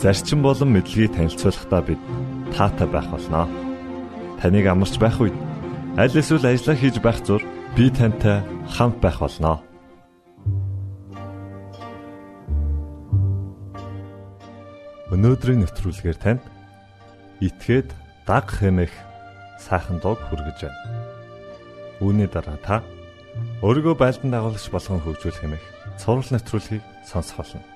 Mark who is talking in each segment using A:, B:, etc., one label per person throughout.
A: зарчим болон мэдлэгийг танилцуулахдаа бид таатай байх болноо. Таныг амарч байх үед аль эсвэл ажиллаа хийж байх зур би тантай хамт байх болноо. Өнөөдрийн нэвтрүүлгээр танд итгээд даг хэмэх сайхан дуу хүргэж байна. Үүний дараа та өөрийгөө байлдан дагуулагч болгон хөгжүүлэх хэмэх цуврал нэвтрүүлгийг сонсох болно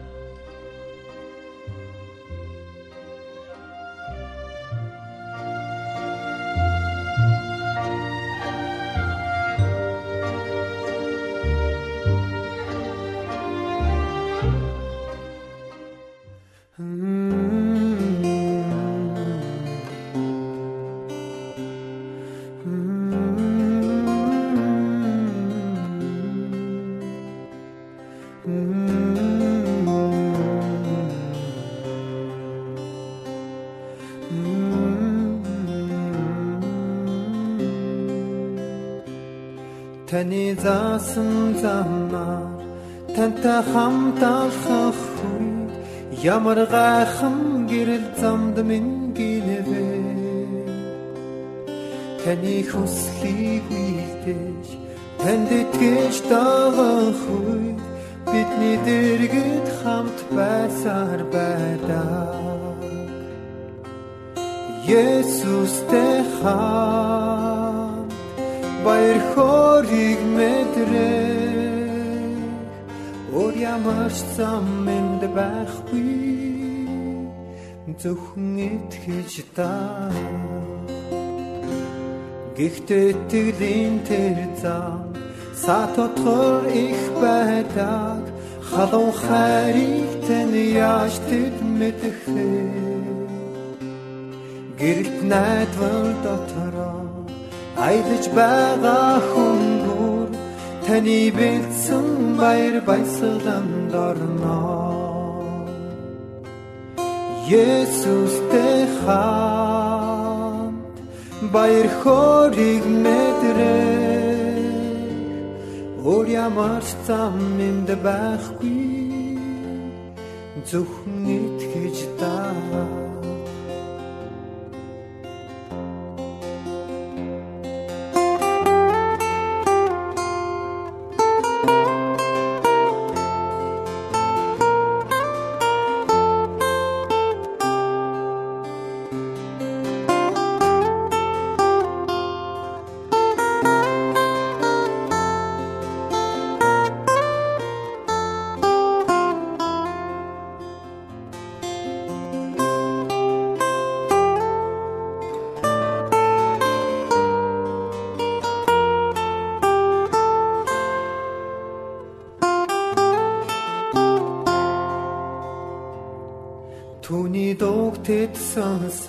B: Таны заасан замаар тантай хамт алхах үед ямар гайхан гэрэл замд минь гинэвэ Таны хүслийг үйлдэж танд итгэж дагах үед бидний дэргэд хамт байсаар байдаг. Есүстэй хамт баяр хөөргийг мэдрээ Өөр ямар ч зам энд байхгүй. Зөвхөн итгэж та. Гэхдээ тэглийн тэр зам сатотхор их байдаг. Халуун хайрыг тань яаж тэд мэдэх Гэрэлт найдвар дотороо аялаж байгаа хүнгүүр таны бэлдсэн баяр баясгаланд орно. Есүстэй хамт баяр хөөргийг мэдрээ өөр ямар зам энд байхгүй зөвхөн итгэж даа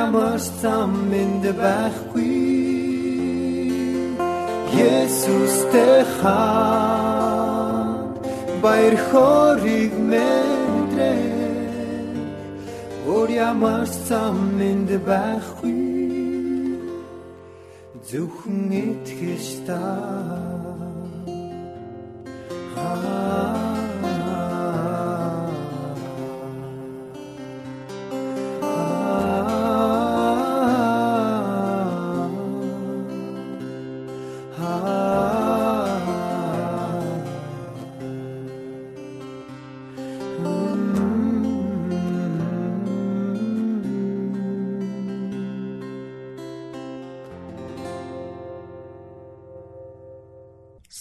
B: ямар зам энд байхгүй. Есүстэй хаан баяр хориг мэдрээ Өөр ямар зам энд байхгүй. Зөвхөн итгэж та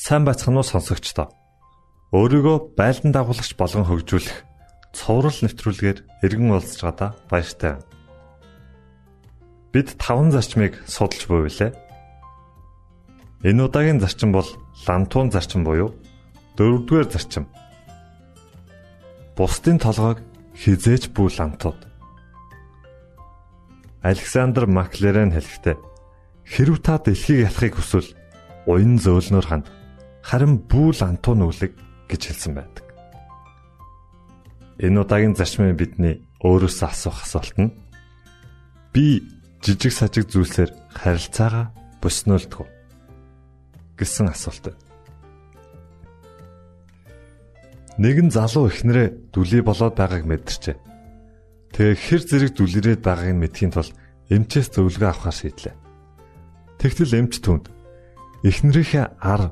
A: Сайн байцгаана уу сонсогчдоо. Өөрийгөө байлдан дагуулагч болгон хөгжүүлэх цоврал нэвтрүүлгээр эргэн уулзж байгаадаа баяртай. Бид таван зарчмыг судалж буйлаа. Энэ удаагийн зарчим бол лантуун зарчим буюу дөрөвдүгээр зарчим. Бусдын толгойг хизээч бүү лантууд. Александр Маклерен хэлэхдээ хэрв та дэлхийг ялахыг хүсвэл уян зөөлнөр ханд харин бүү лантуу нүглэг гэж хэлсэн байдаг. Энэ удаагийн зарчмын бидний өөрөөсөө асуух асуулт нь би жижиг сажиг зүйлсээр харилцаагаа боснолдгоо гэсэн асуулт. Нэгэн залуу ихнэрээ дүлий болоод байгааг мэдэрчээ. Тэгээ хэр зэрэг дүлэрээд байгааг нь мэдхийн тулд эмчээс зөвлөгөө авахар шийдлээ. Тэгтэл эмч түнд эхнэрийнхээ ар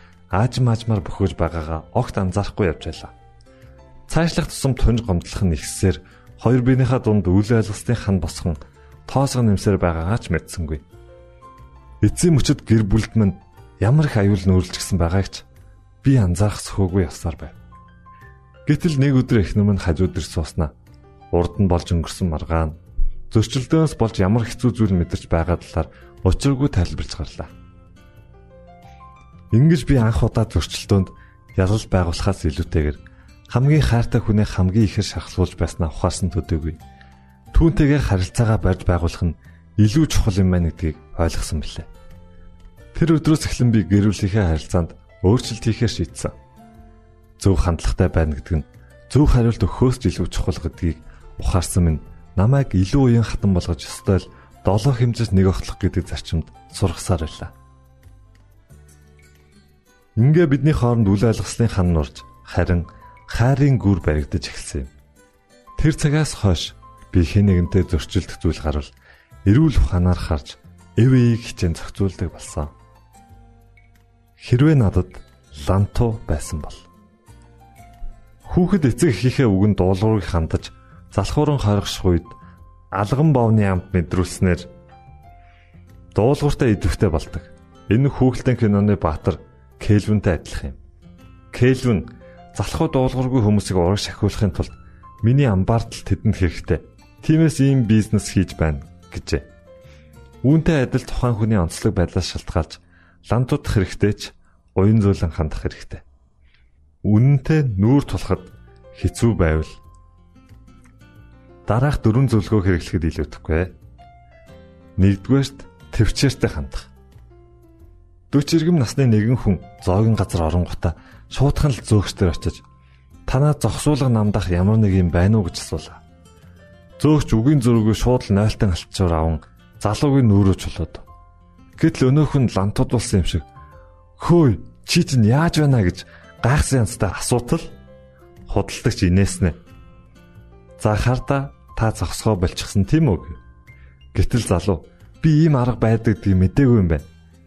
A: ааж маажмаар бөхөөж байгаагаа огт анзаарахгүй явж байлаа. Цаашлах тусам тунж гомдлох нь ихсээр хоёр биенийхээ дунд үйл ойлголтын хан босхон тоосго нэмсээр байгаагаа ч мэдсэнгүй. Эцсийн мөчөд гэр бүлд минь ямар их аюул нөөрлжсэн байгаагч би анзаарах сөхөөгүй явсаар байв. Гэтэл нэг өдөр эхнэр минь хажууд ир сууснаа. Урд нь болж өнгөрсөн маргаан зөрчилдөөс болж ямар хэцүү зүйл мэдэрч байгаа талаар учиргүй тайлбарч гарлаа. Ингэж би анх удаа зөрчилдөөнд ялал байгуулахаас илүүтэйгээр хамгийн хайртай хүнээ хамгийн ихээр шахалуулж байснаа ухаарсан төдийгүй. Түүнтэйгээр харилцаагаа барьж байгуулах нь илүү чухал юм байна гэдгийг ойлгосон билээ. Тэр өдрөөс эхлэн би гэр бүлийнхээ харилцаанд өөрчлөлт хийхээр шийдсэн. Зөв хандлагатай байна гэдэг нь зөв хариулт өгөхөөс ч илүү чухал гэдгийг ухаарсан минь намайг илүү уян хатан болгож өстой л долоо хэмжээс нэг огтлох гэдэг зарчимд сургасаар байлаа. Ингээ бидний хооронд үл ойлгослын хан нурж харин хайрын гүр баригдаж эхэлсэн юм. Тэр цагаас хойш би хэн нэгэнтэй зөрчилдөх зүйл гарвал эрүүл ухаанаар харж эвээг хичээн зохицуулдаг болсон. Хэрвээ надад ланту байсан бол Хүүхэд эцэг эхийнхээ үгэнд дуулуурыг хандаж залхууран хоригших үед алган бовны амт мэдрүүлснээр дуулууртай идэвхтэй болдог. Энэ хүүхэлдэйн киноны баатар Кельвинтэй адилхан юм. Кельвин залхуу дуулуургүй хүмүүсийг ураг шахиулахын тулд миний амбаартал тэдэнд хэрэгтэй. Тиймээс ийм бизнес хийж байна гэжээ. Үүнтэй адил тухайн хүний онцлог байдлаас шалтгаалж лантуудах хэрэгтэй ч уян зөөлөн хандах хэрэгтэй. Үнэнтэй нүүр тулахад хэцүү байвал дараах дөрвөн зөвлөгөө хэрэглэхэд илүүдэхгүй. Нэгдүгээрт төвчээртэй хандах. 40 иргэм насны нэгэн хүн зоогийн газар оронгота шуудхан л зөөгчдөр очиж танаа зогсуулга намдах ямар нэг юм байна уу гэж асуулаа. Зөөгч үгийн зөрүүгөө шууд л нойлтон алтчуур аван залуугийн нүрөө чулууд. Гэтэл өнөөх нь лантууд болсон юм шиг хөөе чи чинь яаж байна гэж гайхсан янзтай асуутал худалдагч инээснэ. За харда та зогсгоо болчихсон тийм үү? Гэтэл залуу би ийм арга байдаг гэдгийг мдээгүй юм байна.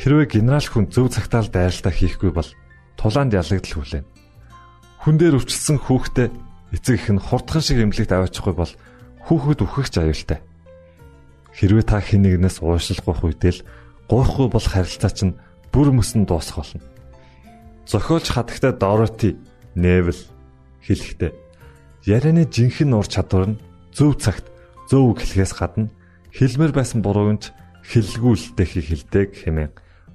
A: Хэрвээ генерал хүн зөв цагтаа л дайралтаа хийхгүй бол тулаанд ялагдал хүлээн. Хүн дээр өвчлсөн хүүхдээ эцэг их нь хурдхан шиг эмнэлэгт аваачихгүй бол хүүхэд үхэх ч аюултай. Хэрвээ та хэн нэгнээс уушлах үедээ л гоохгүй бол харилцаа чинь бүр мөсөн дуусах болно. Зохиолч хатагтай Дороти Невел хэлэхдээ ярианы жинхэнэ ур чадвар нь зөв цагт зөв үг хэлхээс гадна хэлмээр байсан буруунд хэллгүүлэлтэй хэлдэг хэмээн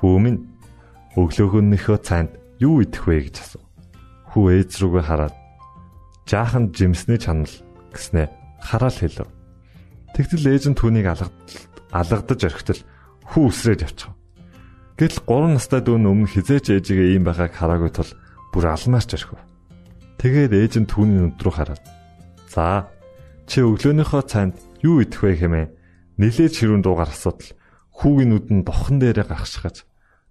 A: Хүү минь өглөөгөнийхөө цайнд юу идэх вэ гэж асуув. Хүү ээж рүүгээ хараад жаахан жимсний чанал гэснээ хараал хэлв. Тэгтэл ээж нь түүнийг алгадаж орхитол хүү үсрээд явчихав. Гэтэл 3 настай дүү өмнө хизээч ээжигээ ийм байгааг хараагүй тул бүр алмаарч орхив. Тэгээд ээж нь түүний нүд рүү хараад "За, чи өглөөнийхөө цайнд юу идэх вэ хэмээн нилээж хэрүүн дуугаар асуудал хүүгийн нүд нь бохон дээрээ гаргашгаж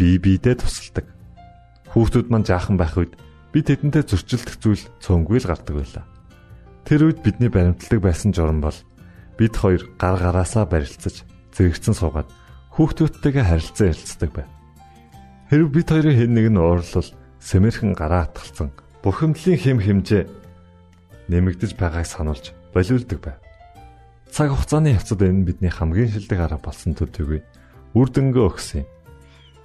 A: бие биедээ тусалдаг. Хүүхдүүд маань жаахан байх үед би тэдэнтэй зөрчилдөх зүйл цөөнгүй л гардаг байлаа. Тэр үед бидний баримтлагдаг байсан журам бол бид хоёр гар гараасаа барилцаж зэрэгцэн суугаад хүүхдүүдтэйгээ харилцан ярилцдаг байв. Хэрв бид хоёрын хэн нэг нь уурлал сэмэрхэн гараа атгалцсан бухимдлын хэм хэмжээ нэмэгдэж байгааг сануулж болиулдаг байв. Цаг хугацааны явцад энэ бидний хамгийн шилдэг арга болсон төдийгүй үр дүнгөө өгсөн юм.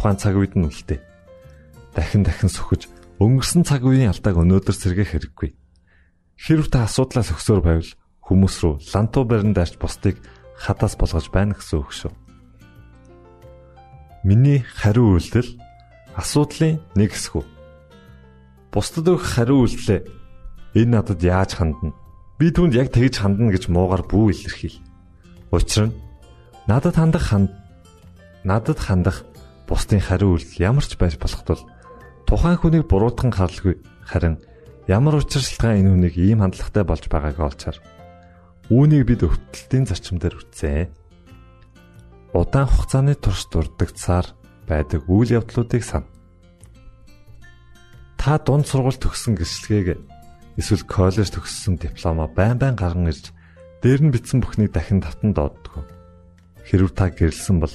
A: тухайн цаг үед нь үлдээ. Дахин дахин сөхөж өнгөрсөн цаг үеийн алдааг өнөөдөр сэргээх хэрэггүй. Хэрв та асуудлаа зөксөөр байвал хүмүүс рүү лантуу барин даарч бусдыг хадаас болгож байна гэсэн үг шүү. Миний хариу үйлдэл асуудлын нэг хэсэг. Бусдад өгөх хариу үйлдэлээ энэ надад яаж хандна? Би түүнд яг тэгж хандна гэж муугар бүү илэрхийл. Учир нь надад хандах ханд надад хандах бусдын хариу үйлдэл ямар ч байж болох тул тухайн хүнийг буруутган харлгүй харин ямар учиршилтгаан энэ хүнийг ийм хандлагатай болж байгааг олчаар үүнийг бид өвтөлтийн зарчим дээр үтсэн. Удаан хугацааны турш дурддагцаар байдаг үйл явдлуудыг сан. Та дунд сургууль төгссөн гэрчлэгийг эсвэл коллеж төгссөн дипломоо байн байн гарган ирж дээр нь бичсэн бүхнийг дахин татан дооддог. Хэрв та гэрэлсэн бол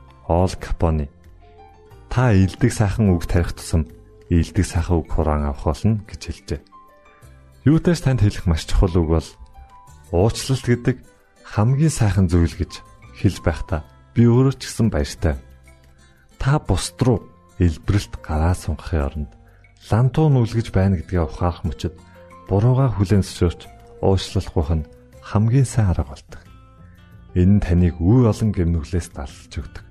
A: Ол Капони та илдэг сайхан үг тарих тусам илдэг сайхан үг хураан авах болно гэж хэлжээ. Юутай ч танд хэлэх маш чухал үг бол уучлалт гэдэг хамгийн сайхан зүйл гэж хэлж байхдаа би өөрөө ч гэсэн баяртай. Та бусд руу илбрэлт гараа сунгахын оронд лантуу нүлгэж байна гэдгээ ухаарах мөчөд бурууга хүлээн зөвшөөрч уучлалгүйх нь хамгийн сайн арга болдог. Энэ нь таныг үе олон гэмнүглээс далж өгдөг.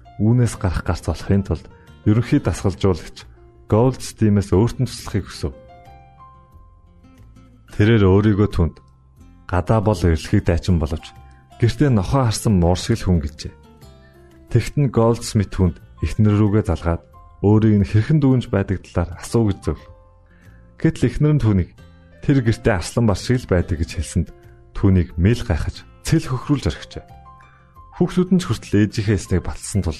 A: үүнээс гарах гарц болохын тулд ерөнхий дасгалжуулагч Goldstein-ээс өөртөө туслахыг хүсв. Тэрээр өөрийгөө түнд гадаа бол эрэлхийг дайчин боловч гэртээ нохоо харсан муур шиг л хүн гэжээ. Тэгт нь Goldsmith хүнд эхнэр рүүгээ залгаад өөрийг нь хэрхэн дүүнж байдаг талаар асуу гэж зөв. Гэтэл эхнэр нь түүнийг тэр гэртээ арслан бар шиг л байдаг гэж хэлсэнд түүнийг мэл гайхаж цэл хөхрүүлж орхижээ. Хүүхдүүд нь ч хүртэл ээжийнхээ эснийг батлсан тул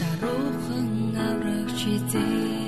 C: Даруухан аврагч хизээ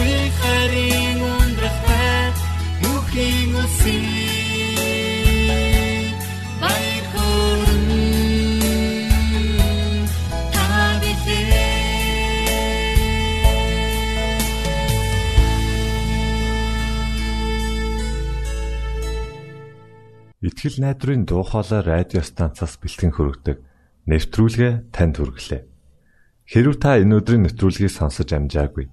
D: Үй харин ундрахад мөхийн үсээ Баяр хөрн та билээ
A: Итгэл найдрын дуу хоолой радио станцаас бэлтгэн хөрөгдөг нэвтрүүлгээ танд хүргэлээ. Хэрв та энэ өдрийн нэвтрүүлгийг сонсож амжаагүй